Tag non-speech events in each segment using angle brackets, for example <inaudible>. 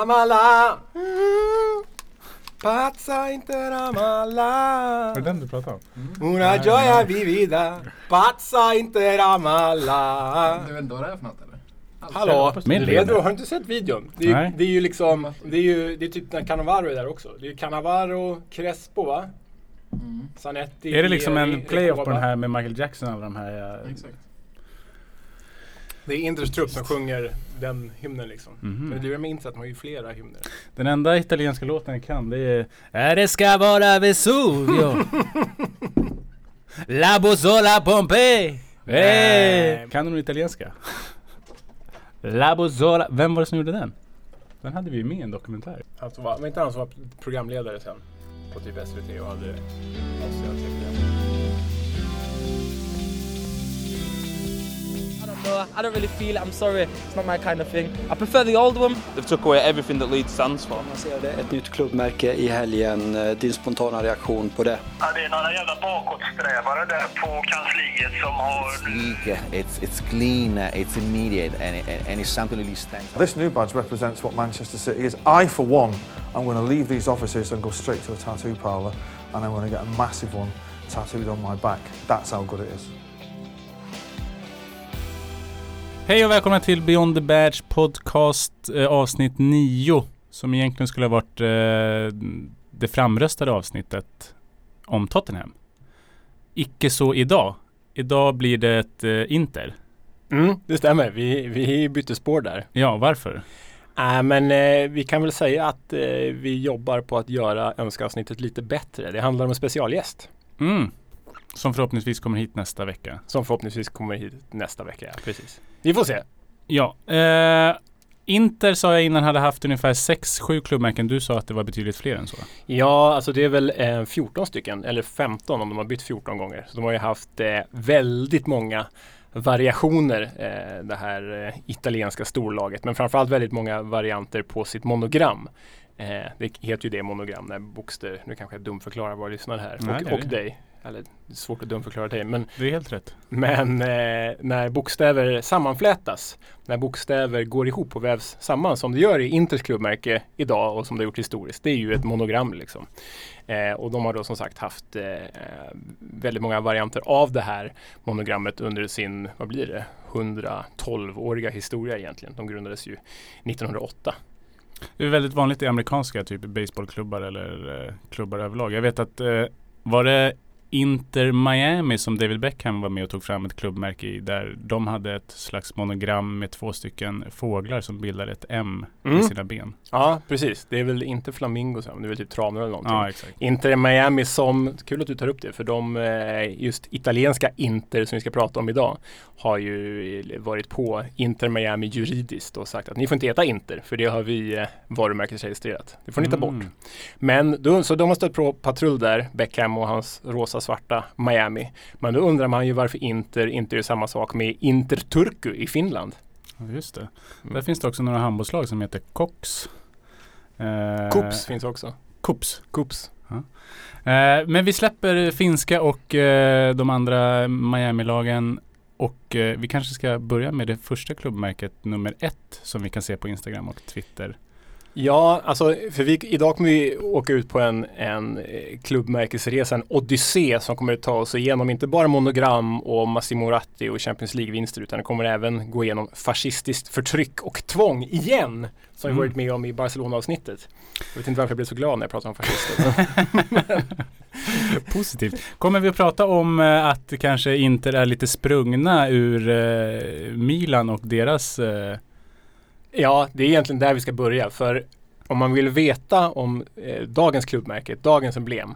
Amala. Mm. Pazza interamala. Var det den du pratade om? Una gioia vivida. Pazza interamala. Du vet inte vad det är för något eller? Hallå, Min Ledro, leder. har du inte sett videon? Det är, ju- Nej. det är ju liksom, det är ju det är typ när Cannavaro är där också. Det är ju Cannavaro, Crespo va? Mm. Zanetti. Är det liksom en playoff på den här med Michael Jackson och alla de här? eh, Exakt. Det är trupp som sjunger den hymnen liksom. Mhm. Men det med Inter att de har ju flera hymner. Den enda italienska låten jag kan det är Är det ska vara Vesuvio <laughs> La Bozzola Pompeii hey. Nej. Kan du någon italienska? La Bozzola Vem var det som gjorde den? Den hade vi ju med i en dokumentär. Som var, var inte han som var programledare sen? På typ SVT och hade Asiatiska I don't. I don't really feel it. I'm sorry. It's not my kind of thing. I prefer the old one. They've took away everything that Leeds stands for. lanserade ett nytt klubbmärke i helgen. Eh, Din spontana reaktion på det? Ja, det är några jävla bakåtsträvare där på kansliet som har... sleek, it's it's clean, it's immediate, and, and, and it's something really stands. This new badge represents what Manchester City is. I, for one, I'm going to leave these offices and go straight to a tattoo parlour, and I'm going to get a massive one tattooed on my back. That's how good it is. Hej och välkomna till Beyond the Badge podcast eh, avsnitt 9 som egentligen skulle ha varit eh, det framröstade avsnittet om Tottenham. Icke så idag. Idag blir det ett eh, Inter. Mm, det stämmer. Vi, vi bytte spår där. Ja, varför? Äh, men eh, vi kan väl säga att eh, vi jobbar på att göra önskeavsnittet lite bättre. Det handlar om en specialgäst Mm. Som förhoppningsvis kommer hit nästa vecka. som förhoppningsvis kommer hit nästa vecka. Ja, precis. Vi får se. Ja, eh, Inter sa jag innan hade haft ungefär 6-7 klubbmärken. Du sa att det var betydligt fler än så. Ja, alltså det är väl eh, 14 stycken, eller 15 om de har bytt 14 gånger. Så de har ju haft eh, väldigt många variationer, eh, det här eh, italienska storlaget. Men framförallt väldigt många varianter på sitt monogram. Eh, det heter ju det monogram när bokstäver, nu kanske jag dumförklarar våra lyssnare här Nej, och, och dig. Eller det är svårt att dumförklara dig, men Det är helt rätt. Men eh, när bokstäver sammanflätas, när bokstäver går ihop och vävs samman som det gör i Inters klubbmärke idag och som det har gjort historiskt, det är ju ett monogram liksom. Eh, och de har då som sagt haft eh, väldigt många varianter av det här monogrammet under sin, vad blir det, 112-åriga historia egentligen. De grundades ju 1908. Det är väldigt vanligt i amerikanska typ baseballklubbar eller eh, klubbar överlag. Jag vet att eh, var det Inter Miami som David Beckham var med och tog fram ett klubbmärke i där de hade ett slags monogram med två stycken fåglar som bildade ett M Mm. med sina ben. Ja, precis. Det är väl inte flamingos, det är väl typ tranor eller någonting. Ja, exakt. Inter Miami som, kul att du tar upp det, för de eh, just italienska Inter som vi ska prata om idag har ju varit på Inter Miami juridiskt och sagt att ni får inte heta Inter för det har vi eh, varumärkesregistrerat. Det får ni ta bort. Mm. Men så de har stött på patrull där, Beckham och hans rosa-svarta Miami. Men då undrar man ju varför Inter inte gör samma sak med Inter Turku i Finland. Ja, just det. Mm. Där finns det också några handbollslag som heter Cox. Eh, Kups finns också. Kups. Kups. Eh, men vi släpper finska och eh, de andra Miami-lagen. Och eh, vi kanske ska börja med det första klubbmärket nummer ett som vi kan se på Instagram och Twitter. Ja, alltså för vi, idag kommer vi åka ut på en, en eh, klubbmärkesresa, en odyssé som kommer att ta oss igenom inte bara monogram och Massimo Ratti och Champions League-vinster utan det kommer även gå igenom fascistiskt förtryck och tvång igen som vi Mm. varit med om i Barcelona-avsntet. Jag vet inte varför jag blev så glad när jag pratade om fascister. <laughs> Positivt. Kommer vi att prata om eh, att kanske Inter är lite sprungna ur eh, Milan och deras Ja, det är egentligen där vi ska börja. För om man vill veta om eh, dagens klubbmärke, dagens emblem,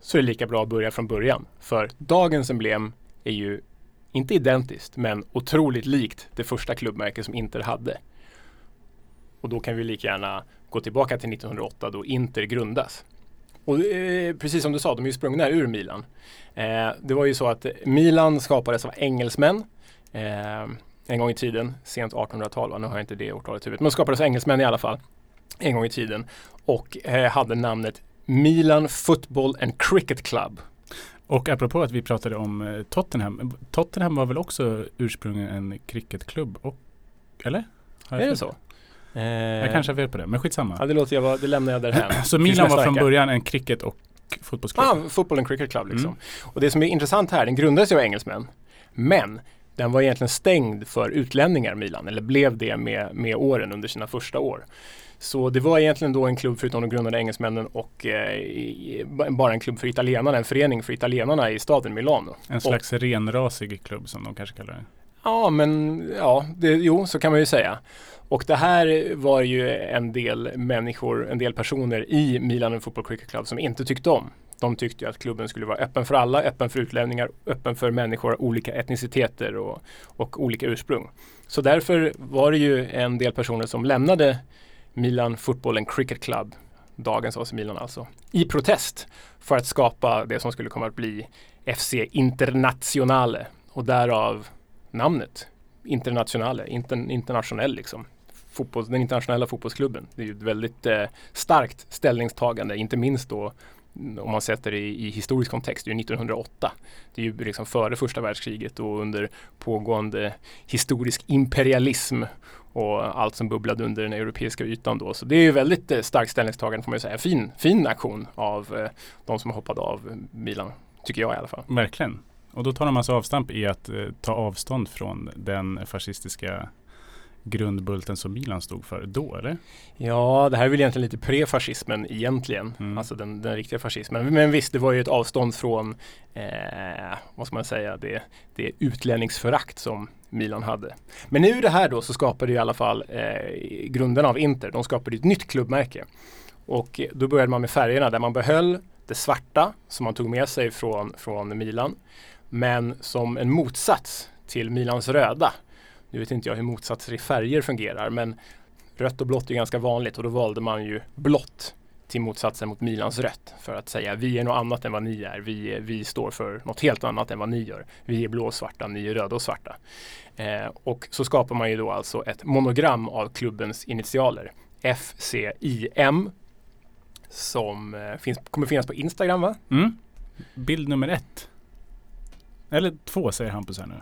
så är det lika bra att börja från början. För dagens emblem är ju inte identiskt, men otroligt likt det första klubbmärke som Inter hade. Och då kan vi lika gärna gå tillbaka till 1908 då Inter grundas. Och eh, precis som du sa, de är ju sprungna ur Milan. Eh, det var ju så att Milan skapades av engelsmän. Eh, en gång i tiden, sent 1800-tal, va? nu har jag inte det årtalet i huvudet, men skapades engelsmän i alla fall en gång i tiden och eh, hade namnet Milan Football and Cricket Club. Och apropå att vi pratade om eh, Tottenham. Tottenham var väl också ursprungligen en cricketklubb? Och, eller? Har jag Är det så? Eh, Jag kanske har fel på det, men skitsamma. Ja, det låter jag vara, det lämnar jag därhän. <clears throat> Så Milan var från början en cricket och fotbollsklubb? Ah, Football and Cricket Club liksom. Mm. Och det som är intressant här, den grundades ju av engelsmän. Men den var egentligen stängd för utlänningar, Milan, eller blev det med, med åren under sina första år. Så det var egentligen då en klubb förutom de grundade engelsmännen och eh, bara en klubb för italienarna, en förening för italienarna i staden Milano. En slags renrasig klubb som de kanske kallar det. Ja, men ja, det, jo, så kan man ju säga. Och det här var ju en del människor, en del personer i Milan Football Cricket Club som inte tyckte om. De tyckte ju att klubben skulle vara öppen för alla, öppen för utlänningar, öppen för människor av olika etniciteter och, och olika ursprung. Så därför var det ju en del personer som lämnade Milan Football and Cricket Club, dagens AC Milan alltså, i protest för att skapa det som skulle komma att bli FC internationale och därav namnet Internationale, inter, internationell liksom. Fotboll, den internationella fotbollsklubben. Det är ju ett väldigt eh, starkt ställningstagande, inte minst då om man sätter det i, i historisk kontext, det är ju 1908. Det är ju liksom före första världskriget och under pågående historisk imperialism och allt som bubblade under den europeiska ytan då. Så det är ju väldigt eh, starkt ställningstagande får man ju säga. Fin, fin aktion av eh, de som hoppade av Milan, tycker jag i alla fall. Verkligen. Och då tar de alltså avstamp i att eh, ta avstånd från den fascistiska grundbulten som Milan stod för då, eller? Ja, det här är väl egentligen lite pre-fascismen egentligen. Mm. Alltså den, den riktiga fascismen. Men visst, det var ju ett avstånd från, eh, vad ska man säga, det, det utlänningsförakt som Milan hade. Men nu det här då så skapade i alla fall eh, grunderna av Inter. De skapade ett nytt klubbmärke. Och då började man med färgerna där man behöll det svarta som man tog med sig från, från Milan. Men som en motsats till Milans röda. Nu vet inte jag hur motsatser i färger fungerar men rött och blått är ganska vanligt och då valde man ju blått till motsatsen mot Milans rött för att säga vi är något annat än vad ni är. Vi, är- vi står för något helt annat än vad ni gör. Vi är blå och svarta, ni är röda och svarta. Eh, och så skapar man ju då alltså ett monogram av klubbens initialer. FCIM som eh, finns, kommer finnas på Instagram va? Mm. Bild nummer ett. Eller två säger Hampus här nu.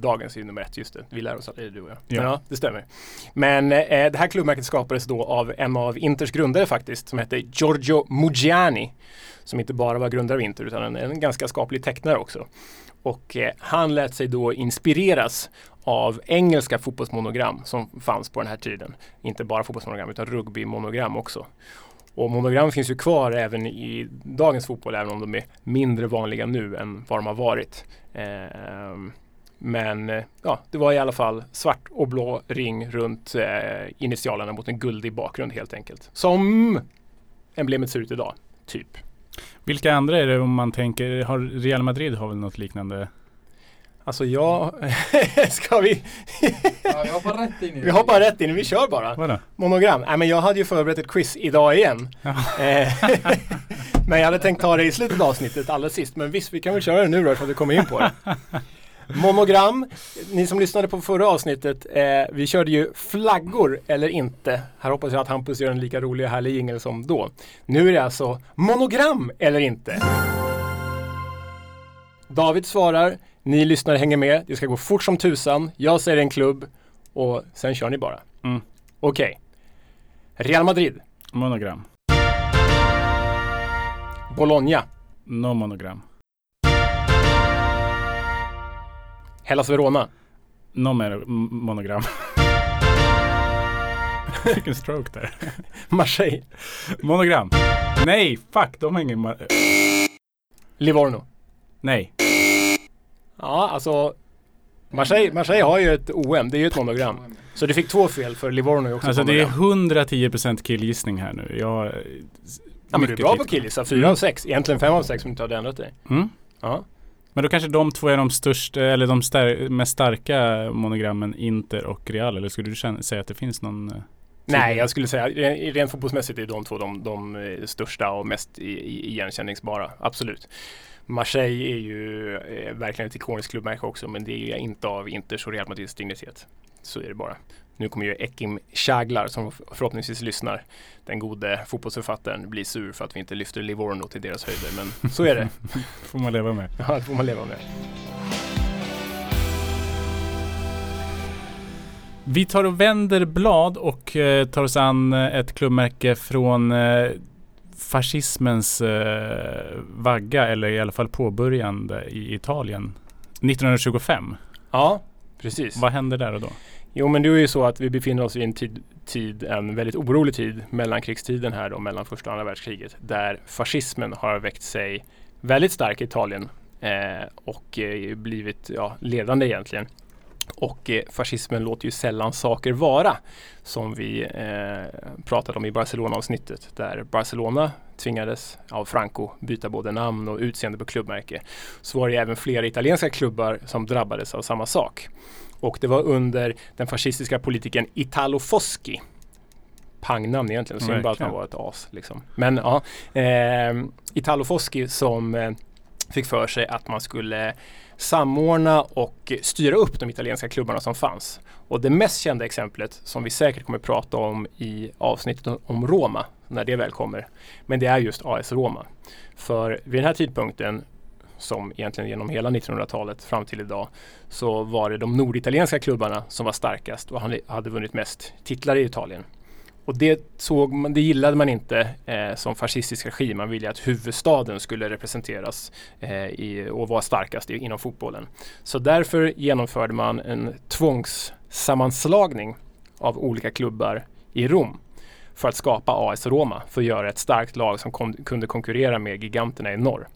Dagens är ju nummer ett, just det. Vi lär oss aldrig, du och jag. Ja. Ja, det stämmer. Men eh, det här klubbmärket skapades då av en av Inters grundare faktiskt, som hette Giorgio Muggiani. Som inte bara var grundare av Inter, utan en, en ganska skaplig tecknare också. Och eh, han lät sig då inspireras av engelska fotbollsmonogram som fanns på den här tiden. Inte bara fotbollsmonogram, utan rugbymonogram också. Och monogram finns ju kvar även i dagens fotboll, även om de är mindre vanliga nu än vad de har varit. Ehm, men eh, ja, det var i alla fall svart och blå ring runt eh, initialerna mot en guldig bakgrund helt enkelt. Som emblemet ser ut idag, typ. Vilka andra är det om man tänker, har Real Madrid har väl något liknande? Alltså jag, <laughs> ska vi, Ja, vi hoppar rätt in i <laughs> det. vi hoppar rätt in, vi kör bara. Vadå? Monogram. Nej men jag hade ju förberett ett quiz idag igen. <laughs> Eh, men jag hade tänkt ta det i slutet av avsnittet allra sist. Men visst, vi kan väl köra det nu då så att vi kommer in på det. Monogram, ni som lyssnade på förra avsnittet, eh, vi körde ju flaggor eller inte. Här hoppas jag att Hampus gör en lika rolig och härlig jingel som då. Nu är det alltså monogram eller inte. David svarar, ni lyssnare hänger med, det ska gå fort som tusan, jag säger en klubb och sen kör ni bara. Mm. Okej. Real Madrid, Monogram. Bologna, No monogram. Hellas Verona, No mer- monogram. <laughs> Vilken stroke där. <laughs> Marseille, Monogram. Nej, fuck, de har ingen... ma- Livorno. Nej. Ja, alltså Marseille, Marseille har ju ett OM, det är ju ett monogram. Så du fick två fel för Livorno är också Alltså det är monogram. 110% killgissning här nu. Jag... Ja men du är bra på killgissa, fyra av sex. Egentligen fem av sex om du inte hade ändrat dig. Mm. Ja. Men då kanske de två är de största, eller de stär, mest starka monogrammen Inter och Real. Eller skulle du känna, säga att det finns någon? Eh, Nej, jag skulle säga rent fotbollsmässigt är de två de, de eh, största och mest igenkänningsbara. Absolut. Marseille är ju eh, verkligen ett ikoniskt klubbmärke också, men det är ju inte av Inters och Real Madrids dignitet. Så är det bara. Nu kommer ju Ekim Chaglar, som förhoppningsvis lyssnar, den gode fotbollsförfattaren, bli sur för att vi inte lyfter Livorno till deras höjder. Men så är det. <laughs> får man leva med. <laughs> Ja, det får man leva med. Vi tar och vänder blad och eh, tar oss an eh, ett klubbmärke från eh, fascismens eh, vagga eller i alla fall påbörjande i Italien 1925. Ja, precis. Vad hände där och då? Jo men det är ju så att vi befinner oss i en tid, tid en väldigt orolig tid, mellankrigstiden här då, mellan första och andra världskriget, där fascismen har väckt sig väldigt stark i Italien eh, och eh, blivit ja, ledande egentligen. Och eh, fascismen låter ju sällan saker vara, som vi eh, pratade om i Barcelona-avsnittet, där Barcelona tvingades av Franco byta både namn och utseende på klubbmärke. Så var det även flera italienska klubbar som drabbades av samma sak. Och det var under den fascistiska politikern Italo Foschi. Pangnamn egentligen, synd bara att han var ett as. Liksom. Men ja, eh, Italo Foschi som eh, fick för sig att man skulle samordna och styra upp de italienska klubbarna som fanns. Och det mest kända exemplet som vi säkert kommer prata om i avsnittet om Roma, när det väl kommer. Men det är just AS Roma. För vid den här tidpunkten, som egentligen genom hela 1900-talet fram till idag, så var det de norditalienska klubbarna som var starkast och hade- hade vunnit mest titlar i Italien. Och det, såg man, det gillade man inte eh, som fascistisk regim. Man ville att huvudstaden skulle representeras eh, i, och vara starkast i, inom fotbollen. Så därför genomförde man en tvångssammanslagning av olika klubbar i Rom för att skapa AS Roma, för att göra ett starkt lag som kom, kunde konkurrera med giganterna i norr.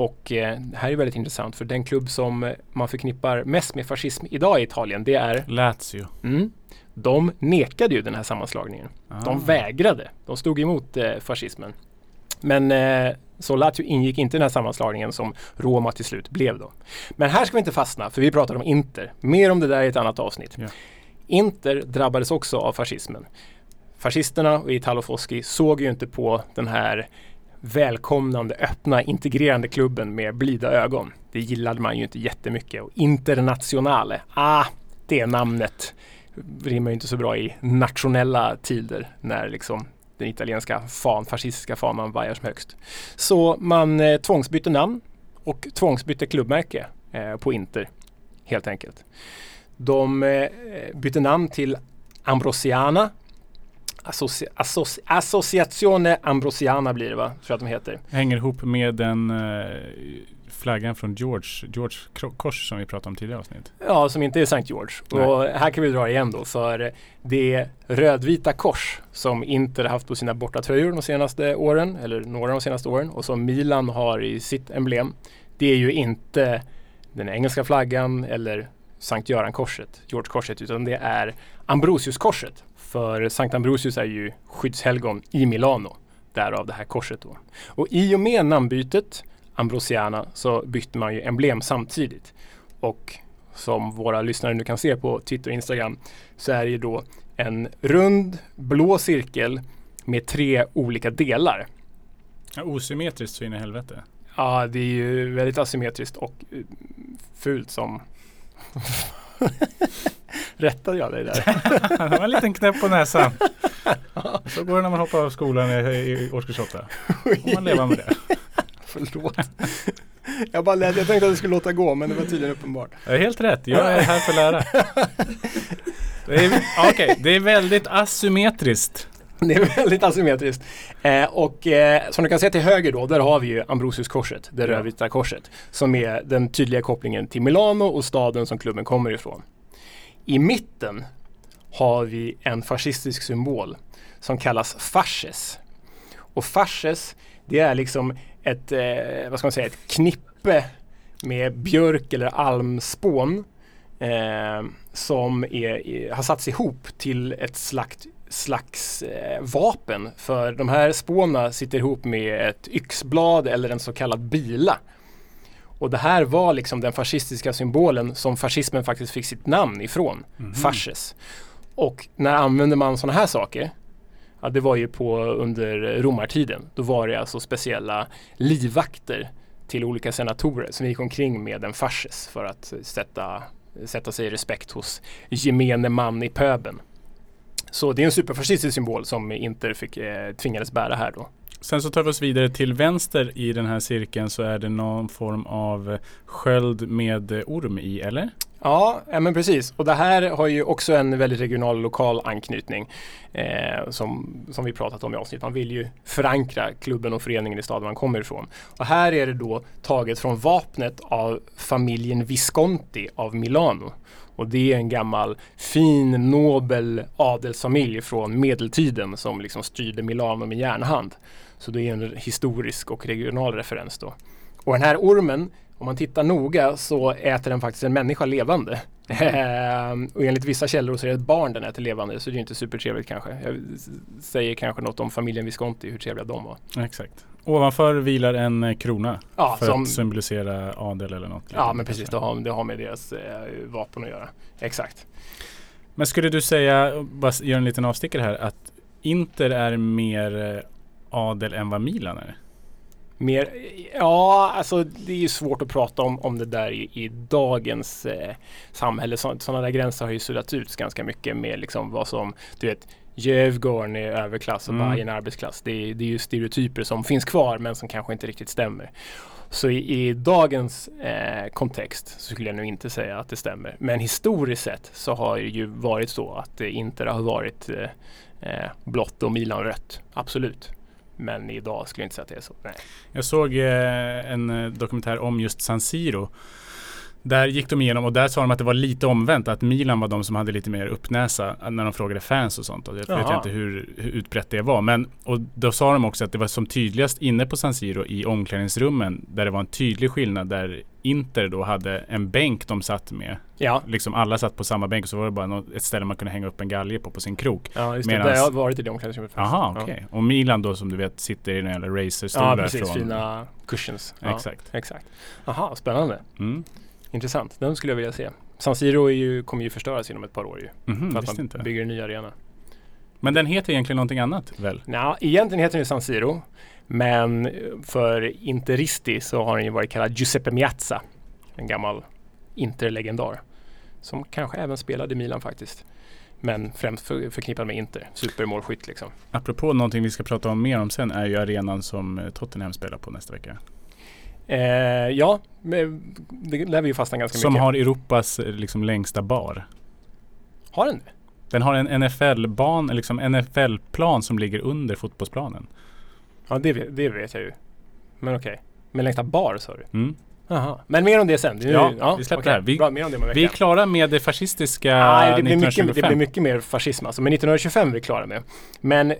Och eh, det här är väldigt intressant för den klubb som eh, man förknippar mest med fascism idag i Italien, det är Lazio. Mm. De nekade ju den här sammanslagningen. Ah. De vägrade. De stod emot eh, fascismen. Men eh, så Lazio ingick inte i den här sammanslagningen som Roma till slut blev då. Men här ska vi inte fastna för vi pratar om Inter. Mer om det där i ett annat avsnitt. Ja. Inter drabbades också av fascismen. Fascisterna och Italo Foschi såg ju inte på den här välkomnande, öppna, integrerande klubben med blida ögon. Det gillade man ju inte jättemycket. Och Internationale, ah, det namnet rimmar ju inte så bra i nationella tider när liksom den italienska fan, fascistiska fanan vajar som högst. Så man eh, tvångsbytte namn och tvångsbytte klubbmärke eh, på Inter helt enkelt. De eh, bytte namn till Ambrosiana Associ Associ Associazione Ambrosiana blir det va? Tror jag att de heter. Hänger ihop med den eh, flaggan från George, George Kors som vi pratade om tidigare avsnitt. Ja, som inte är Sankt George. Nej. Och här kan vi dra igen då för det rödvita kors som Inter haft på sina bortatröjor de senaste åren, eller några av de senaste åren, och som Milan har i sitt emblem. Det är ju inte den engelska flaggan eller Sankt Göran-korset, George-korset, utan det är Ambrosius-korset. För Sankt Ambrosius är ju skyddshelgon i Milano, därav det här korset då. Och i och med namnbytet Ambrosiana så bytte man ju emblem samtidigt. Och som våra lyssnare nu kan se på Twitter och Instagram så är det ju då en rund blå cirkel med tre olika delar. Ja, osymmetriskt så in i helvete. Ja, det är ju väldigt asymmetriskt och eh, fult som <laughs> <laughs> Rättade jag dig där? <laughs> det var en liten knäpp på näsan. <laughs> Så går det när man hoppar av skolan i, i årskurs 8. Får man leva med det. Förlåt. Jag bara lät, jag tänkte att det skulle låta gå men det var tydligen uppenbart. Det är helt rätt. Jag är här för att lära. Det är, okej, det är väldigt asymmetriskt. Det är väldigt asymmetriskt. Eh, och eh, som du kan se till höger då, där har vi ju Ambrosius-korset, det rödvita korset. Som är den tydliga kopplingen till Milano och staden som klubben kommer ifrån. I mitten har vi en fascistisk symbol som kallas fasces. Och fasces, det är liksom ett, eh, vad ska man säga, ett knippe med björk eller almspån eh, som är, är, har satts ihop till ett slags, slags eh, vapen. För de här spåna sitter ihop med ett yxblad eller en så kallad bila. Och det här var liksom den fascistiska symbolen som fascismen faktiskt fick sitt namn ifrån. Fasces. Och när använde man sådana här saker? Ja, det var ju på under romartiden. Då var det alltså speciella livvakter till olika senatorer som gick omkring med en fasces för att sätta, sätta sig i respekt hos gemene man i pöben. Så det är en superfascistisk symbol som Inter fick, eh, tvingades bära här då. Sen så tar vi oss vidare till vänster i den här cirkeln så är det någon form av sköld med orm i, eller? Ja, men precis. Och det här har ju också en väldigt regional och lokal anknytning eh, som, som vi pratat om i avsnitt. Man vill ju förankra klubben och föreningen i staden man kommer ifrån. Och här är det då taget från vapnet av familjen Visconti av Milano. Och det är en gammal fin nobel adelsfamilj från medeltiden som liksom styrde Milano med järnhand. Så det är en historisk och regional referens då. Och den här ormen om man tittar noga så äter den faktiskt en människa levande. <laughs> Ehm, och enligt vissa källor så är det ett barn den äter levande så det är inte supertrevligt kanske. Jag säger kanske något om familjen Visconti, hur trevliga de var. Exakt. Ovanför vilar en eh, krona Ja, för som- att symbolisera adel eller något. Ja men precis, det har, det har med deras eh, vapen att göra. Exakt. Men skulle du säga, bara göra en liten avstickare här, att Inter är mer eh, adel än vad Milan är? Mer, ja, alltså det är ju svårt att prata om, om det där i, i dagens eh, samhälle. Sådana där gränser har ju suddats ut ganska mycket med liksom vad som, du vet, Djurgården är överklass och Mm. Bayern är arbetsklass. Det är, det är ju stereotyper som finns kvar men som kanske inte riktigt stämmer. Så i, i dagens eh, kontext så skulle jag nog inte säga att det stämmer. Men historiskt sett så har det ju varit så att eh, Inter har varit eh, eh, blått och Milan rött. Absolut. Men idag skulle jag inte säga att det är så. Nej. Jag såg eh, en eh, dokumentär om just San Siro. Där gick de igenom och där sa de att det var lite omvänt. Att Milan var de som hade lite mer uppnäsa när de frågade fans och sånt. Och jag vet Jaha. jag inte hur, hur utbrett det var. Men och då sa de också att det var som tydligast inne på San Siro i omklädningsrummen. Där det var en tydlig skillnad. Där Inter då hade en bänk de satt med. Ja, Liksom alla satt på samma bänk och så var det bara något, ett ställe man kunde hänga upp en galge på på sin krok. ja just det. Medans- Där jag har varit i det omklädningsrummet. Jaha, Ja. okej. Och Milan då som du vet sitter i några jävla racerstolar Ja, precis. från... Fina cushions. Ja, Exakt. exakt. Jaha, spännande. Mm. Intressant. Den skulle jag vilja se. San Siro ju, kommer ju förstöras inom ett par år ju. Mhm, för att man inte. bygger en ny arena. Men den heter egentligen någonting annat väl? Nja, egentligen heter den ju San Siro. Men eh, för Interisti så har den ju varit kallad Giuseppe Miazza. En gammal Inter-legendar. Som kanske även spelade i Milan faktiskt. Men främst för, förknippad med Inter. Supermålskytt liksom. Apropå någonting vi ska prata om mer om sen är ju arenan som eh, Tottenham spelar på nästa vecka. Eh, ja, det lär vi ju fastna ganska Som mycket. har Europas eh, liksom längsta bar. har den det? Den har en NFL-ban, liksom NFL-plan som ligger under fotbollsplanen. Ja, det vet, det vet jag ju. Men okej. Men längsta bar sa du? Mm. Jaha. Men mer om det sen. Är Ja, ju- vi släpper okej. det här. Vi- Bra, mer om det Vi är klara med det fascistiska Nej, det blir, mycket, 1925. det blir mycket mer fascism alltså. Men 1925 är vi klara med. Men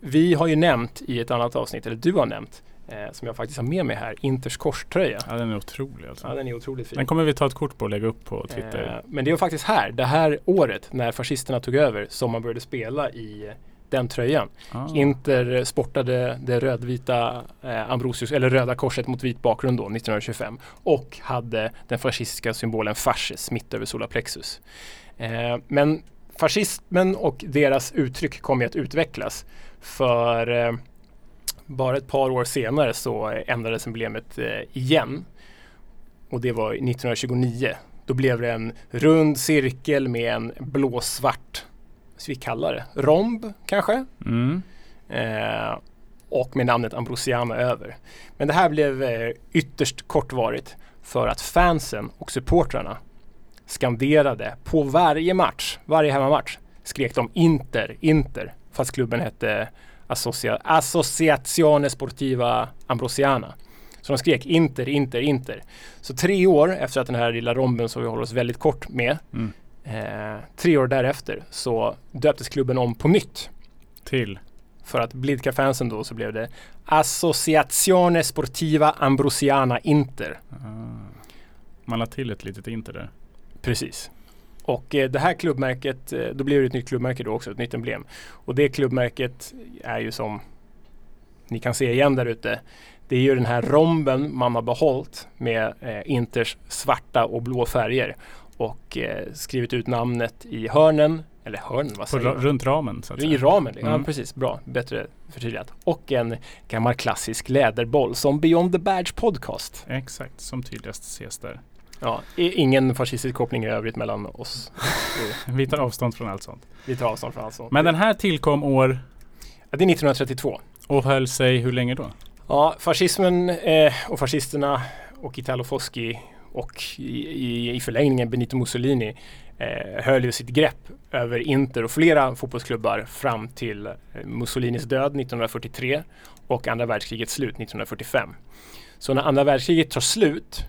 vi har ju nämnt i ett annat avsnitt, eller du har nämnt, eh, som jag faktiskt har med mig här, Inters korströja. Ja, den är otrolig alltså. Ja, den är otroligt fin. Den kommer vi ta ett kort på och lägga upp på Twitter. Eh, men det var faktiskt här, det här året när fascisterna tog över, som man började spela i den tröjan. Ah. Inter sportade det rödvita eh, Ambrosius, eller röda korset mot vit bakgrund då, 1925. Och hade den fascistiska symbolen fasces mitt över solarplexus. Eh, men fascismen och deras uttryck kom ju att utvecklas. För eh, bara ett par år senare så eh, ändrades emblemet eh, igen. Och det var 1929. Då blev det en rund cirkel med en blåsvart, vad ska vi kalla det, romb kanske? Mm. Eh, och med namnet Ambrosiana över. Men det här blev eh, ytterst kortvarigt för att fansen och supportrarna skanderade på varje match, varje hemmamatch, skrek de Inter, Inter, fast klubben hette Associa- Associazione Sportiva Ambrosiana. Så de skrek Inter, Inter, Inter. Så tre år efter att den här lilla romben som vi håller oss väldigt kort med, Mm. eh, tre år därefter så döptes klubben om på nytt Till. för att blidka fansen då så blev det Associazione Sportiva Ambrosiana Inter. Ah. Man la till ett litet inter där. Precis. Och eh, det här klubbmärket, eh, då blir det ett nytt klubbmärke då också, ett nytt emblem. Och det klubbmärket är ju som ni kan se igen där ute. Det är ju den här romben man har behållit med eh, Inters svarta och blå färger. Och skrivit ut namnet i hörnen, eller hörnen, vad På, säger ra- man? runt ramen så att I ramen, ja Mm. precis. Bra, bättre förtydligat. Och en gammal klassisk läderboll som Beyond the Badge podcast. Exakt, som tydligast ses där. Ja, ingen fascistisk koppling i övrigt mellan oss. <laughs> Vi tar avstånd från allt sånt. Vi tar avstånd från allt sånt. Men den här tillkom år Ja, det är 1932. och höll sig hur länge då? Ja, fascismen eh, och fascisterna och Italo Foschi och i, i, i förlängningen Benito Mussolini eh, höll ju sitt grepp över Inter och flera fotbollsklubbar fram till eh, Mussolinis död 1943 och andra världskrigets slut 1945. Så när andra världskriget tar slut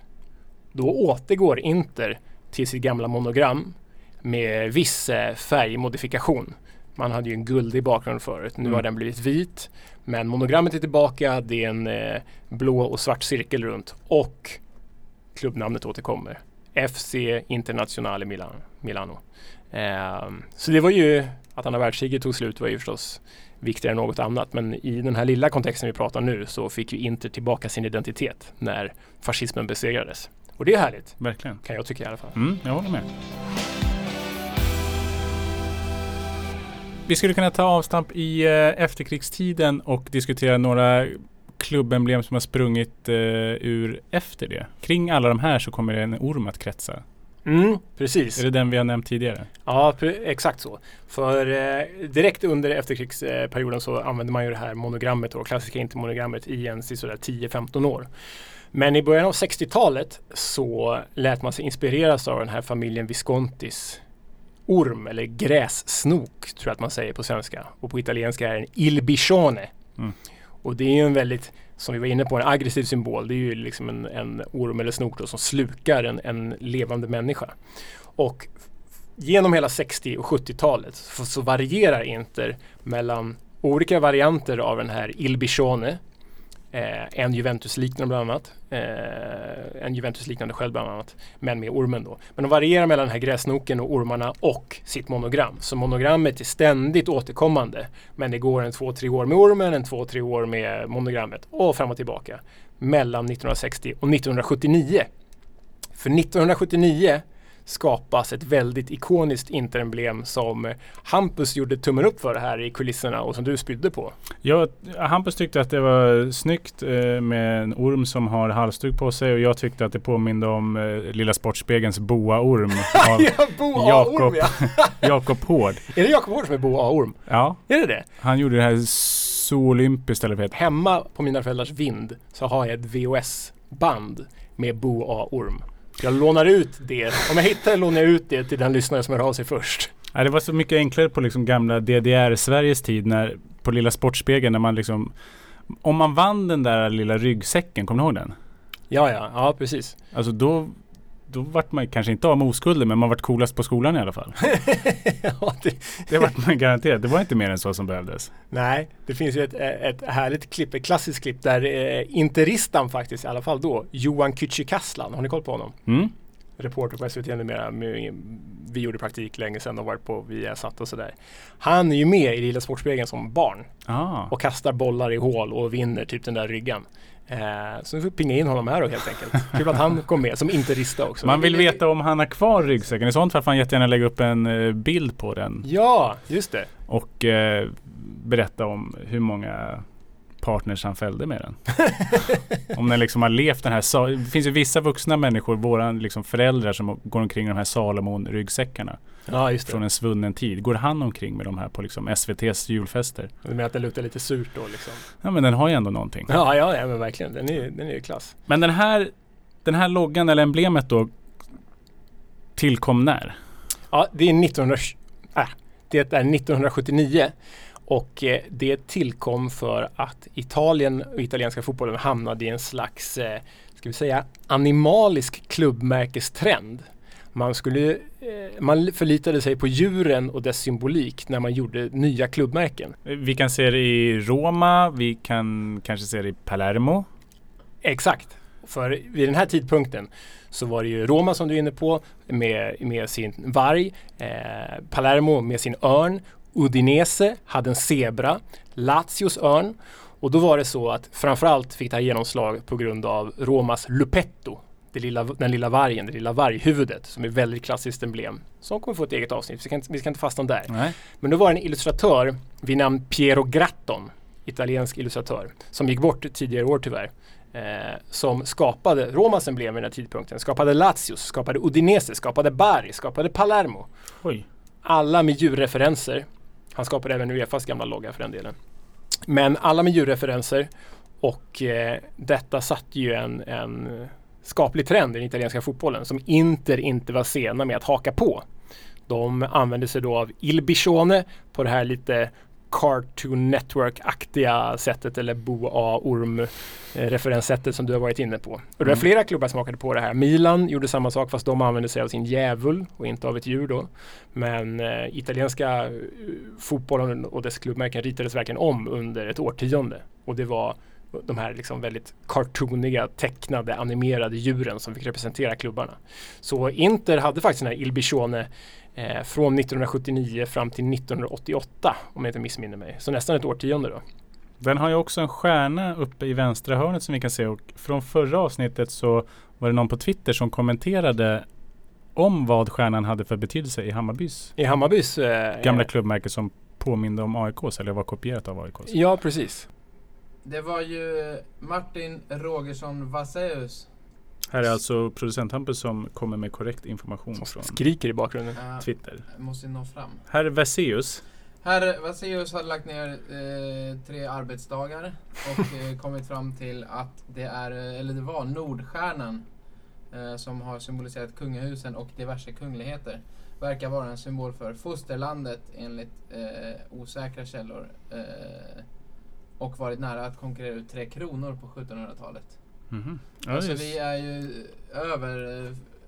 då återgår Inter till sitt gamla monogram med viss eh, färgmodifikation. Man hade ju en guldig bakgrund förut. Nu Mm. har den blivit vit. Men monogrammet är tillbaka. Det är en eh, blå och svart cirkel runt. Och klubbnamnet återkommer. FC Internazionale Milan, Milano. Ehm, så det var ju att andra världskriget tog slut var ju förstås viktigare än något annat. Men i den här lilla kontexten vi pratar nu så fick ju Inter tillbaka sin identitet när fascismen besegrades. Och det är härligt, Verkligen. kan jag tycka i alla fall. Mm, jag håller med. Vi skulle kunna ta avstamp i eh, efterkrigstiden och diskutera några klubbemblem som har sprungit eh, ur efter det. Kring alla de här så kommer en orm att kretsa. Mm, precis. Är det den vi har nämnt tidigare? Ja, exakt så. För eh, direkt under efterkrigsperioden så använde man ju det här monogrammet, då, klassiska intermonogrammet i en sådär 10-15 år. Men i början av 60-talet så lät man sig inspireras av den här familjen Viscontis orm eller grässnok tror jag att man säger på svenska. Och på italienska är den il bichone. Mm. Och det är ju en väldigt, som vi var inne på, en aggressiv symbol. Det är ju liksom en, en orm eller snok då, som slukar en, en levande människa. Och genom hela 60 och 70-talet så, så varierar Inter mellan olika varianter av den här Il Bichone. Eh, en Juventus-liknande bland annat. Eh, en Juventus-liknande själv bland annat. Men med ormen då. Men de varierar mellan den här gräsnoken och ormarna och sitt monogram. Så monogrammet är ständigt återkommande. Men det går en två, tre år med ormen, en två, tre år med monogrammet och fram och tillbaka. Mellan 1960 och 1979. För 1979 skapas ett väldigt ikoniskt interemblem som Hampus gjorde tummen upp för här i kulisserna och som du spydde på. Jag, Hampus tyckte att det var snyggt eh, med en orm som har halsduk på sig och jag tyckte att det påminde om eh, Lilla Sportspegelns boaorm <laughs> av ja, Bo Jakob. Ja. <laughs> Jakob Hård. Är det Jakob Hård som är Bo A-orm? Ja, Är det det? han gjorde det här Zoolympiskt eller vad Hemma på mina föräldrars vind så har jag ett VHS-band med Bo A-orm. Jag lånar ut det. Om jag hittar det lånar jag ut det till den lyssnare som hör av sig först. Ja, det var så mycket enklare på liksom gamla DDR-Sveriges tid när på Lilla Sportspegeln när man liksom om man vann den där lilla ryggsäcken, kommer ni ihåg den? Ja, ja, ja precis. Alltså då, då vart man kanske inte av med oskulden men man vart coolast på skolan i alla fall. <laughs> ja, det, Det vart man garanterat. Det var inte mer än så som behövdes. nej, det finns ju ett, ett härligt klipp, ett klassiskt klipp där eh, interistan faktiskt, i alla fall då, Johan Kücükaslan, har ni koll på honom? Mm? reporter på SVT numera. Vi gjorde praktik länge sedan och varit på Viasat och sådär. Han är ju med i Lilla Sportspegeln som barn Ah. och kastar bollar i hål och vinner typ den där ryggan. Eh, så vi får pinga in honom här då helt enkelt. Kul att han kom med som interista också. Man vill veta om han har kvar ryggsäcken. I sånt fall får han jättegärna lägga upp en eh, bild på den Ja, just det. och eh, berätta om hur många partners han fällde med den. <laughs> om den liksom har levt den här, det finns ju vissa vuxna människor, våra liksom föräldrar som går omkring med de här Salomon-ryggsäckarna Ja, just från det. en svunnen tid. Går han omkring med de här på liksom SVTs julfester? Du menar att den luktar lite surt då liksom? Ja men den har ju ändå någonting. Ja, ja, ja men verkligen. Den är, den är ju klass. Men den här, den här loggan eller emblemet då tillkom när? Ja, det är 1900, äh, det är 1979 och eh, det tillkom för att Italien och italienska fotbollen hamnade i en slags, eh, ska vi säga, animalisk klubbmärkestrend. Man, skulle, eh, man förlitade sig på djuren och dess symbolik när man gjorde nya klubbmärken. Vi kan se det i Roma, vi kan kanske se det i Palermo. Exakt. För vid den här tidpunkten så var det ju Roma som du är inne på med, med sin varg, eh, Palermo med sin örn, Udinese hade en zebra, Lazios örn och då var det så att framförallt fick det här genomslag på grund av Romas Lupetto, lilla, den lilla vargen, det lilla varghuvudet som är väldigt klassiskt emblem som kommer få ett eget avsnitt. Vi ska inte, vi ska inte fastna där. Nej. Men då var det en illustratör vid namn Piero Gratton, italiensk illustratör, som gick bort tidigare år tyvärr. Eh, som skapade Romas emblem vid den här tidpunkten, skapade Lazios, skapade Udinese, skapade Bari, skapade Palermo. Oj. Alla med djurreferenser. Han skapade även Uefas gamla logga för den delen. Men alla med djurreferenser och eh, detta satte ju en, en skaplig trend i den italienska fotbollen som Inter inte var sena med att haka på. De använde sig då av Il Biscione på det här lite Cartoon Network-aktiga sättet eller Bo A. Orm referenssättet som du har varit inne på. Och det var Mm. flera klubbar som hakade på det här. Milan gjorde samma sak fast de använde sig av sin djävul och inte av ett djur då. Men eh, italienska eh, fotbollen och dess klubbmärken ritades verkligen om under ett årtionde. Och det var de här liksom väldigt cartooniga, tecknade, animerade djuren som fick representera klubbarna. Så Inter hade faktiskt den här Il Biscione eh, från 1979 fram till 1988 om jag inte missminner mig. Så nästan ett årtionde då. Den har ju också en stjärna uppe i vänstra hörnet som vi kan se och från förra avsnittet så var det någon på Twitter som kommenterade om vad stjärnan hade för betydelse i Hammarbys I Hammarbys eh, gamla klubbmärke som påminde om AIKs eller var kopierat av AIKs. Ja, precis. Det var ju Martin Rogersson Vasseus. Här är alltså producent Hampus som kommer med korrekt information Som från skriker i bakgrunden. Uh, Twitter. måste nå fram. Herr Veseus. Herr Vasseus har lagt ner eh, tre arbetsdagar och eh, kommit fram till att det är, eh, eller det var Nordstjärnan eh, som har symboliserat kungahusen och diverse kungligheter. Verkar vara en symbol för fosterlandet enligt eh, osäkra källor. Och varit nära att konkurrera ut Tre Kronor på 1700-talet. Mhm. Ja, alltså just. vi är ju över,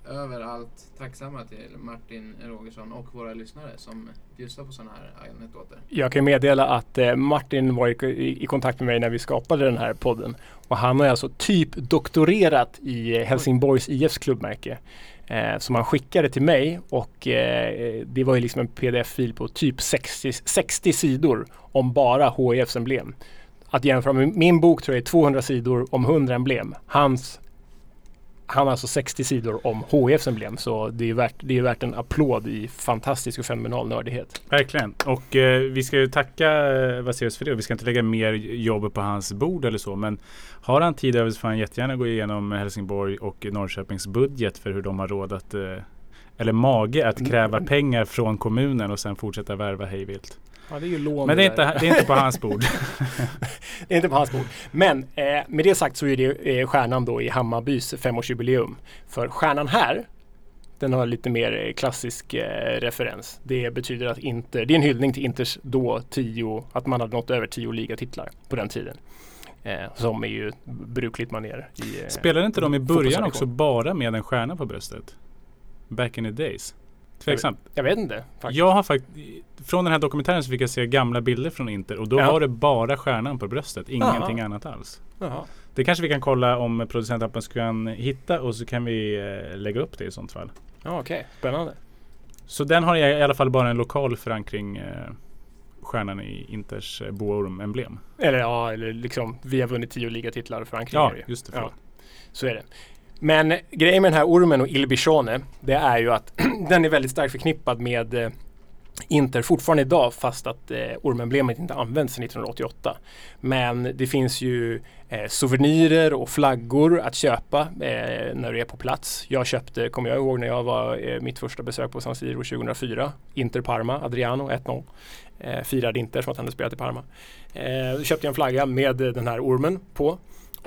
överallt tacksamma till Martin Rogersson och våra lyssnare som bjussar på sådana här anekdoter. Jag kan meddela att eh, Martin var i, i, i kontakt med mig när vi skapade den här podden. Och han har alltså typ doktorerat i eh, Helsingborgs IFs klubbmärke. Eh, som han skickade till mig och eh, det var ju liksom en pdf-fil på typ 60, 60 sidor om bara HIFs emblem. Att jämföra med min bok tror jag är 200 sidor om 100 emblem. Hans han har alltså 60 sidor om HIFs emblem så det är värt, det är värt en applåd i fantastisk och fenomenal nördighet. Verkligen. Och eh, vi ska ju tacka eh, Vaseus för det. Vi ska inte lägga mer jobb på hans bord eller så. Men har han tid över så får han jättegärna gå igenom Helsingborg och Norrköpings budget för hur de har råd att eh, eller mage att kräva pengar från kommunen och sen fortsätta värva hejvilt. Ja, det är ju lån Men det är, inte, det är inte på hans <laughs> bord. Det är inte på hans bord. Men eh, med det sagt så är det eh, stjärnan då i Hammarbys femårsjubileum. För stjärnan här, den har lite mer eh, klassisk eh, referens. Det betyder att Inter, det är en hyllning till Inters då tio, att man hade nått över tio ligatitlar på den tiden. Eh, som är ju brukligt manér. Eh, Spelade inte de i början också bara med en stjärna på bröstet? Back in the days. Tveksamt. Jag vet inte. Faktiskt. Jag har faktiskt, från den här dokumentären så fick jag se gamla bilder från Inter och då Ja. var det bara stjärnan på bröstet, ingenting Aha. annat alls. Jaha. Det kanske vi kan kolla om producentappen kan hitta och så kan vi eh, lägga upp det i sånt fall. Ja, Okej, spännande. Så den har i alla fall bara en lokal förankring, eh, stjärnan i Inters eh, boorm-emblem. Eller ja, eller liksom vi har vunnit tio ligatitlar för Frankrike. Ja, just det. Ja, så är det. Men grejen med den här ormen och Il Bichone det är ju att <clears throat> den är väldigt starkt förknippad med eh, Inter fortfarande idag fast att eh, ormemblemet inte används sedan 1988. Men det finns ju eh, souvenirer och flaggor att köpa eh, när du är på plats. Jag köpte, kommer jag ihåg när jag var eh, mitt första besök på San Siro 2004, Inter Parma, Adriano 1-0. Eh, firade Inter som att han hade spelat i Parma. Eh, då köpte jag en flagga med eh, den här ormen på.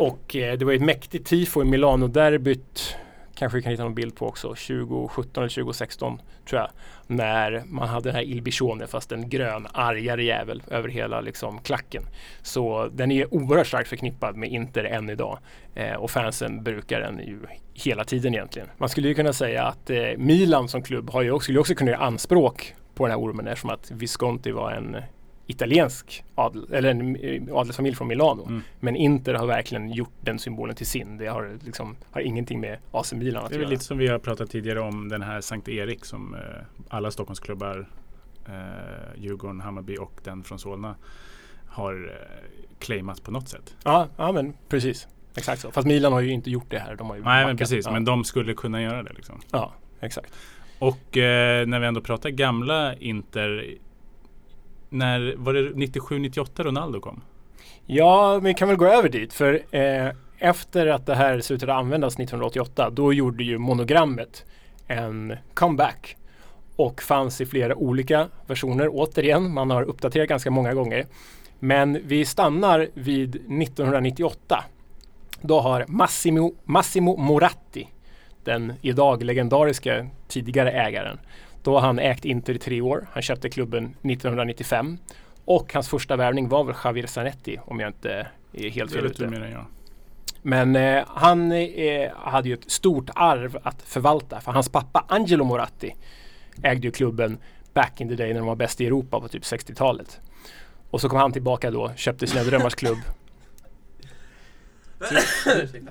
Och eh, det var ju ett mäktigt tifo i Milano-derbyt kanske vi kan hitta någon bild på också, 2017 eller 2016 tror jag. När man hade den här Il Bichone fast en grön argare jävel över hela liksom klacken. Så den är oerhört starkt förknippad med Inter än idag. Eh, och fansen brukar den ju hela tiden egentligen. Man skulle ju kunna säga att eh, Milan som klubb har ju också, skulle också kunna göra anspråk på den här ormen eftersom att Visconti var en italiensk adel, eller en eh, adelsfamilj från Milano. Mm. Men Inter har verkligen gjort den symbolen till sin. Det har, liksom, har ingenting med AC Milan att Det är väl göra. lite som vi har pratat tidigare om den här Sankt Erik som eh, alla Stockholmsklubbar, eh, Djurgården, Hammarby och den från Solna har eh, claimat på något sätt. Ja, ja, men precis. Exakt så. Fast Milan har ju inte gjort det här. De har ju Nej men backat. precis, ja. men de skulle kunna göra det liksom. Ja, exakt. Och eh, när vi ändå pratar gamla Inter, när var det 97-98 Ronaldo kom? Ja, vi kan väl gå över dit. För eh, efter att det här slutade användas 1988, då gjorde ju monogrammet en comeback. Och fanns i flera olika versioner. Återigen, man har uppdaterat ganska många gånger. Men vi stannar vid 1998. Då har Massimo, Massimo Moratti, den idag legendariska tidigare ägaren, då har han ägt Inter i tre år. Han köpte klubben 1995 och hans första värvning var väl Javier Zanetti om jag inte är helt fel ute. mer än jag. Men eh, han eh, hade ju ett stort arv att förvalta för hans pappa Angelo Moratti ägde ju klubben back in the day när de var bäst i Europa på typ 60-talet. Och så kom han tillbaka då, köpte sina drömmars klubb.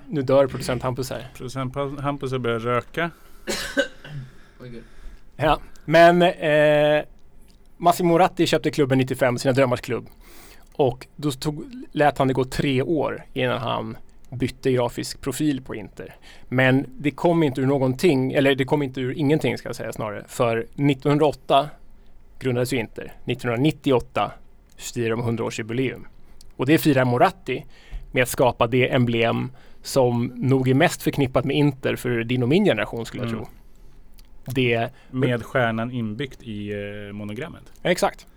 Nu dör producent Hampus här. Producent Hampus har börjat röka. Ja, men eh, Massimo Moratti köpte klubben 95, sina drömmars klubb. Och då tog, lät han det gå tre år innan han bytte grafisk profil på Inter. Men det kom inte ur någonting, eller det kom inte ur ingenting ska jag säga snarare. För 1908 grundades ju Inter. 1998 firar de 100-årsjubileum. Och det firar Moratti med att skapa det emblem som nog är mest förknippat med Inter för din och min generation skulle jag Mm. tro. Det Med stjärnan inbyggt i eh, monogrammet. Exakt.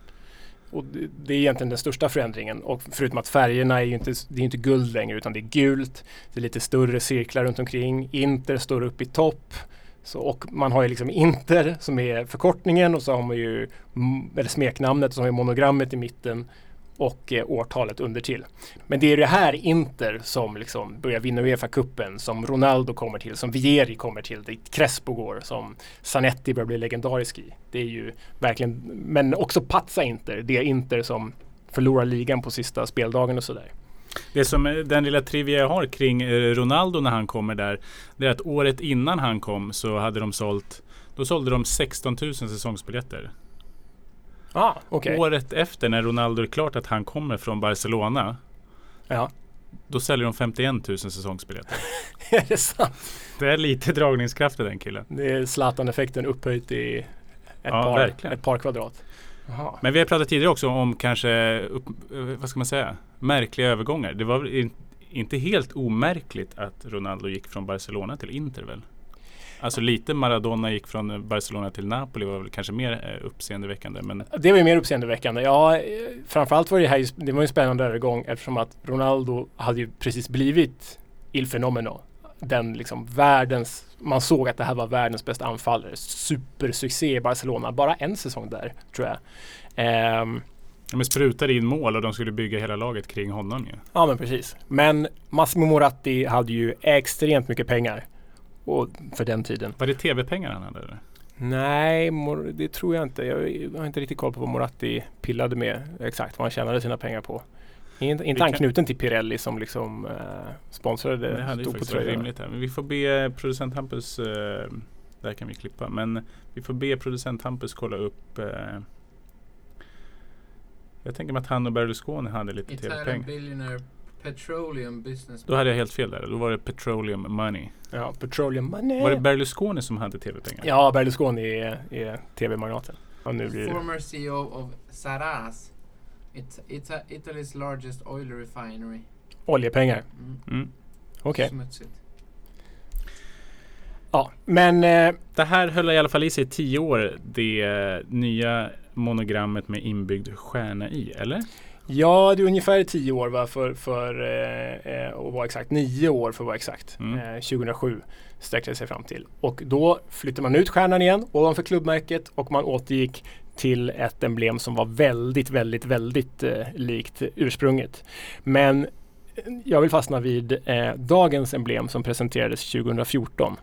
Och det, är egentligen den största förändringen. Och förutom att färgerna är ju inte, det är inte guld längre utan det är gult. Det är lite större cirklar runt omkring. Inter står upp i topp. Så, och man har ju liksom Inter som är förkortningen och så har man ju eller smeknamnet och så har man monogrammet i mitten och eh, årtalet under till. Men det är det här Inter som liksom börjar vinna Uefa-cupen, som Ronaldo kommer till, som Vieri kommer till, dit Crespo går, som Zanetti börjar bli legendarisk i. Det är ju verkligen, men också Pazza Inter, det Inter som förlorar ligan på sista speldagen och sådär. Det som eh, den lilla trivia jag har kring eh, Ronaldo när han kommer där. Det är att året innan han kom så hade de sålt Då sålde de 16 000 säsongsbiljetter. Ah, okej. Året efter när Ronaldo är klart att han kommer från Barcelona. Ja. Då säljer de 51 000 säsongsbiljetter. <laughs> är det sant? Det är lite dragningskraft i den killen. Det är Zlatan-effekten upphöjt i ett, Ja, par, verkligen. ett par kvadrat. Jaha. Men vi har pratat tidigare också om kanske, upp, eh, vad ska man säga, märkliga övergångar. Det var in, inte helt omärkligt att Ronaldo gick från Barcelona till Inter väl? Alltså lite Maradona gick från Barcelona till Napoli var väl kanske mer eh, uppseendeväckande. Men Det var ju mer uppseendeväckande. Ja, eh, framförallt var det här det var ju en spännande övergång eftersom att Ronaldo hade ju precis blivit Il Fenomeno. Den liksom världens, man såg att det här var världens bästa anfallare. Supersuccé i Barcelona, bara en säsong där tror jag. Ehm, de sprutade in mål och de skulle bygga hela laget kring honom ju. Ja men precis. Men Massimo Moratti hade ju extremt mycket pengar. Och för den tiden. Var det tv-pengar han hade? Eller? Nej, det tror jag inte. Jag har inte riktigt koll på vad Moratti pillade med exakt vad han tjänade sina pengar på. Inte, anknuten till Pirelli som liksom eh, sponsrade Det hade ju faktiskt varit rimligt här. Men vi får be producent Hampus, eh, där kan vi klippa, men vi får be producent Hampus kolla upp eh, jag tänker mig att han och Berlusconi hade lite tv-pengar. Petroleum business. Då hade jag helt fel där. Då var det Petroleum Money. Ja, Petroleum Money. Var det Berlusconi som hade tv-pengar? Ja, Berlusconi är, är tv-magnaten. Former CEO of Saras. It, Ita, Italy's largest oil refinery. Oljepengar. Mm. Mm. Okej. Smutsigt. Ja, men eh, Det här höll i alla fall i sig i tio år. Det nya monogrammet med inbyggd stjärna i, eller? Ja, det är ungefär tio år va, för, för eh, eh, att vara exakt. Nio år för att vara exakt. Mm. Eh, 2007 sträckte det sig fram till. Och då flyttade man ut stjärnan igen ovanför klubbmärket och man återgick till ett emblem som var väldigt, väldigt, väldigt eh, likt ursprunget. Men jag vill fastna vid eh, dagens emblem som presenterades 2014.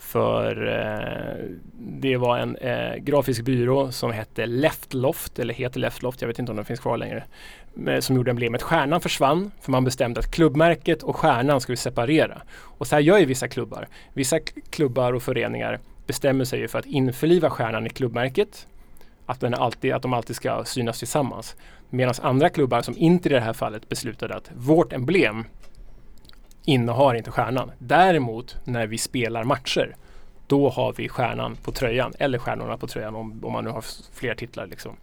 För eh, det var en eh, grafisk byrå som hette Leftloft, eller heter Leftloft, jag vet inte om den finns kvar längre. Eh, som gjorde emblemet. Stjärnan försvann för man bestämde att klubbmärket och stjärnan skulle separera. Och så här gör ju vissa klubbar. Vissa klubbar och föreningar bestämmer sig för att införliva stjärnan i klubbmärket. Att, den alltid, att de alltid ska synas tillsammans. Medan andra klubbar, som inte i det här fallet, beslutade att vårt emblem innehar inte stjärnan. Däremot när vi spelar matcher då har vi stjärnan på tröjan eller stjärnorna på tröjan om, om man nu har fler titlar. Liksom.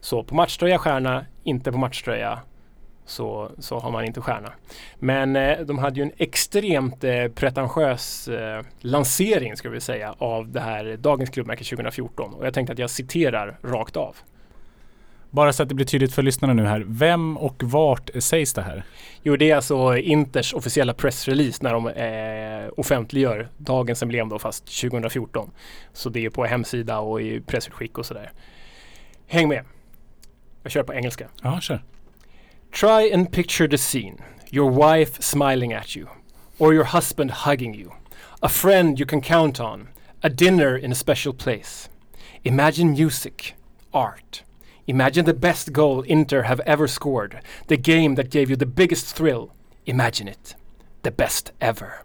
Så på matchtröja stjärna, inte på matchtröja så, så har man inte stjärna. Men eh, de hade ju en extremt eh, pretentiös eh, lansering ska vi säga av det här dagens klubbmärke 2014 och jag tänkte att jag citerar rakt av. Bara så att det blir tydligt för lyssnarna nu här. Vem och vart sägs det här? Jo, det är alltså Inters officiella pressrelease när de eh, offentliggör dagens emblem då, fast 2014. Så det är på hemsida och i pressutskick och sådär. Häng med. Jag kör på engelska. Ja, kör. Try and picture the scene. Your wife smiling at you. Or your husband hugging you. A friend you can count on. A dinner in a special place. Imagine music. Art. Imagine the best goal Inter have ever scored. The game that gave you the biggest thrill. Imagine it. The best ever.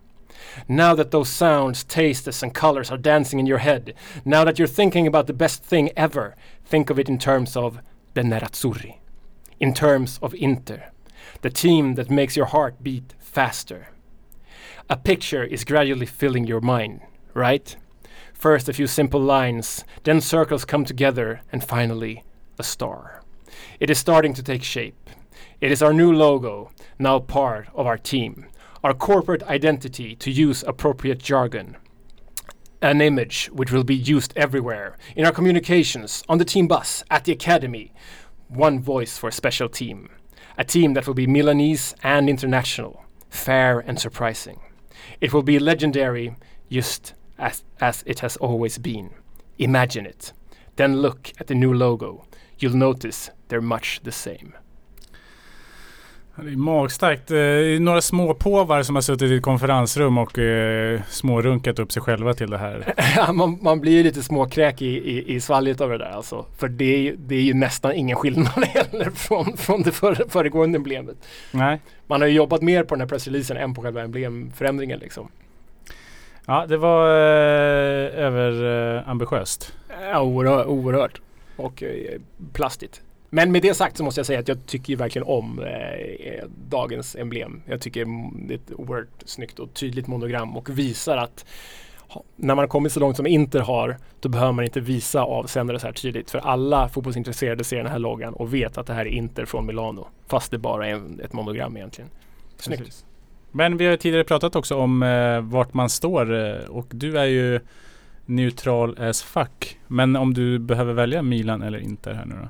Now that those sounds, tastes, and colors are dancing in your head, now that you're thinking about the best thing ever, think of it in terms of the Nerazzurri. In terms of Inter. The team that makes your heart beat faster. A picture is gradually filling your mind, right? First, a few simple lines, then circles come together, and finally, a star. It is starting to take shape. It is our new logo, now part of our team, our corporate identity, to use appropriate jargon. An image which will be used everywhere in our communications, on the team bus, at the academy. One voice for a special team. A team that will be Milanese and international, fair and surprising. It will be legendary just as, as it has always been. Imagine it. Then look at the new logo. You'll notice they're much the same. Det är magstarkt. Det är några små påvar som har suttit i ett konferensrum och eh, smårunkat upp sig själva till det här. <laughs> Man, man blir ju lite småkräk i, i, i svalget av det där alltså. För det är, det är ju nästan ingen skillnad <laughs> heller från, från det före, föregående emblemet. Nej. Man har ju jobbat mer på den här pressreleasen än på själva emblemförändringen liksom. Ja, det var eh, överambitiöst. Ja, oerhört, oerhört. Och eh, plastigt. Men med det sagt så måste jag säga att jag tycker ju verkligen om eh, eh dagens emblem. Jag tycker det är ett oerhört snyggt och tydligt monogram och visar att när man har kommit så långt som Inter har då behöver man inte visa avsändare så här tydligt. För alla fotbollsintresserade ser den här loggan och vet att det här är Inter från Milano. Fast det bara är en, ett monogram egentligen. Snyggt. Precis. Men vi har tidigare pratat också om eh, vart man står eh, och du är ju neutral as fuck. Men om du behöver välja Milan eller Inter här nu då?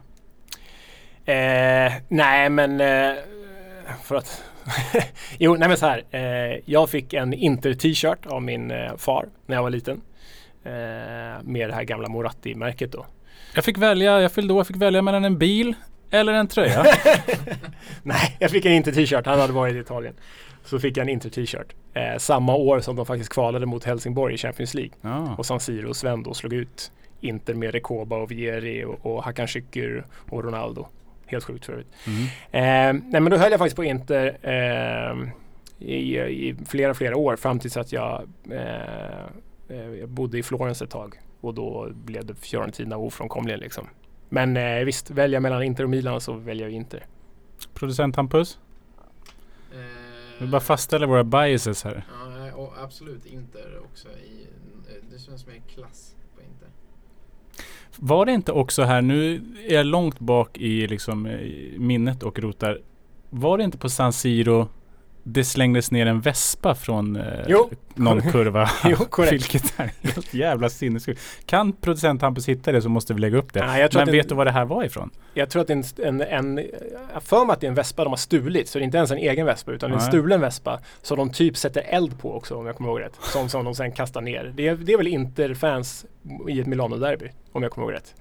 Eh, nej men eh, för att <laughs> Jo, nej men så här. Eh, jag fick en Inter-t-shirt av min eh, far när jag var liten. Eh, med det här gamla Moratti-märket då. Jag fick välja, jag fyllde år, jag fick välja mellan en bil eller en tröja. <laughs> nej, jag fick en Inter-t-shirt. Han hade varit i Italien. Så fick jag en Inter-t-shirt. Eh, samma år som de faktiskt kvalade mot Helsingborg i Champions League. Ja. Och San Siro och Sven då slog ut Inter med Rekoba och Vieri och, och Hakan Şükür och Ronaldo. Helt sjukt för övrigt. Mm. Eh, nej men då höll jag faktiskt på Inter eh, i, i flera, flera år fram tills att jag, eh, eh, jag bodde i Florens ett tag. Och då blev det Fiorentina ofrånkomligen liksom. Men eh, visst, välja mellan Inter och Milan så väljer jag Inter. Producent Hampus? Vi bara fastställer våra biases här. Ja, och absolut Inter också. I, det känns mer klass på Inter. Var det inte också här, nu är jag långt bak i liksom minnet och rotar. Var det inte på San Siro det slängdes ner en vespa från eh, Jo. någon kurva? <laughs> Jo, <laughs> korrekt. Vilket är helt jävla sinnessjukt. Kan producent Hampus hitta det så måste vi lägga upp det. Nej, Men det- vet du var det här var ifrån? Jag tror att det är en, en, en för mig att det är en vespa de har stulit. Så det är inte ens en egen vespa utan en Nej. stulen vespa. Som de typ sätter eld på också om jag kommer ihåg rätt. Som, som de sen kastar ner. Det är, det är väl Inter-fans i ett Milano-derby om jag kommer ihåg rätt.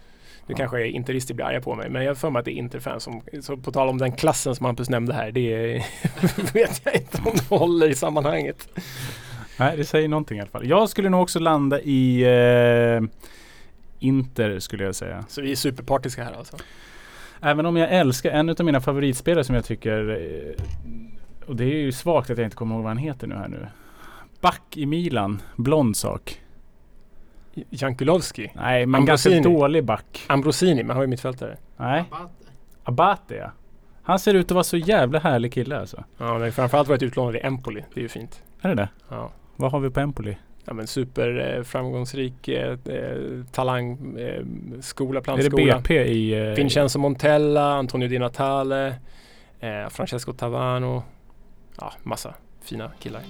Nu kanske interister blir arga på mig men jag har för mig att det är Inter-fans som, så på tal om den klassen som Hampus nämnde här. Det <laughs> vet jag inte om det håller i sammanhanget. Nej, det säger någonting i alla fall. Jag skulle nog också landa i eh, Inter skulle jag säga. Så vi är superpartiska här alltså. Även om jag älskar en av mina favoritspelare som jag tycker eh, och det är ju svagt att jag inte kommer ihåg vad han heter nu här nu. Back i Milan, blond sak. Jankulovski. Nej, men ganska Ambrosini. dålig back. Ambrosini, man har ju mittfältare. Nej, Abate. Abate ja. Han ser ut att vara så jävla härlig kille alltså. Ja, men framförallt varit utlånad i Empoli. Det är ju fint. Är det det? Ja. Vad har vi på Empoli? Ja men super eh, framgångsrik eh, eh, talang, eh, skola, Är det plantskola. BP i... Eh, Vincenzo Montella, Antonio Di Natale, eh, Francesco Tavano. Ja, massa fina killar.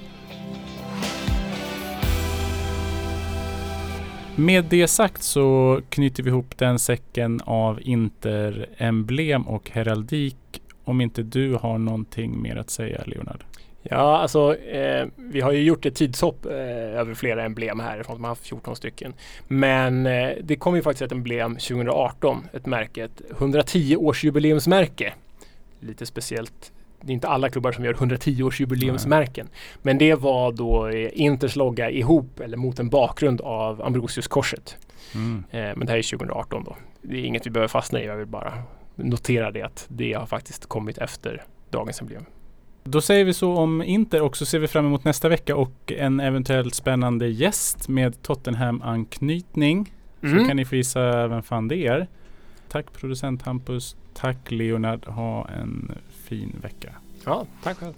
Med det sagt så knyter vi ihop den säcken av Inter-emblem och heraldik. Om inte du har någonting mer att säga Leonard? Ja, alltså eh, vi har ju gjort ett tidshopp eh, över flera emblem härifrån. Man har haft 14 stycken. Men eh, det kom ju faktiskt ett emblem 2018, ett märke, ett 110 årsjubileumsmärke. Lite speciellt. Det är inte alla klubbar som gör 110 årsjubileumsmärken. Men det var då eh, Inters logga ihop eller mot en bakgrund av Ambrosiuskorset. Mm. Eh, men det här är 2018 då. Det är inget vi behöver fastna i. Jag vill bara notera det att det har faktiskt kommit efter dagens emblem. Då säger vi så om Inter och så ser vi fram emot nästa vecka och en eventuellt spännande gäst med Tottenham-anknytning. Mm. Så kan ni få gissa vem fan det är. Tack producent Hampus. Tack Leonard. Ha en fin vecka. Ja, tack själv.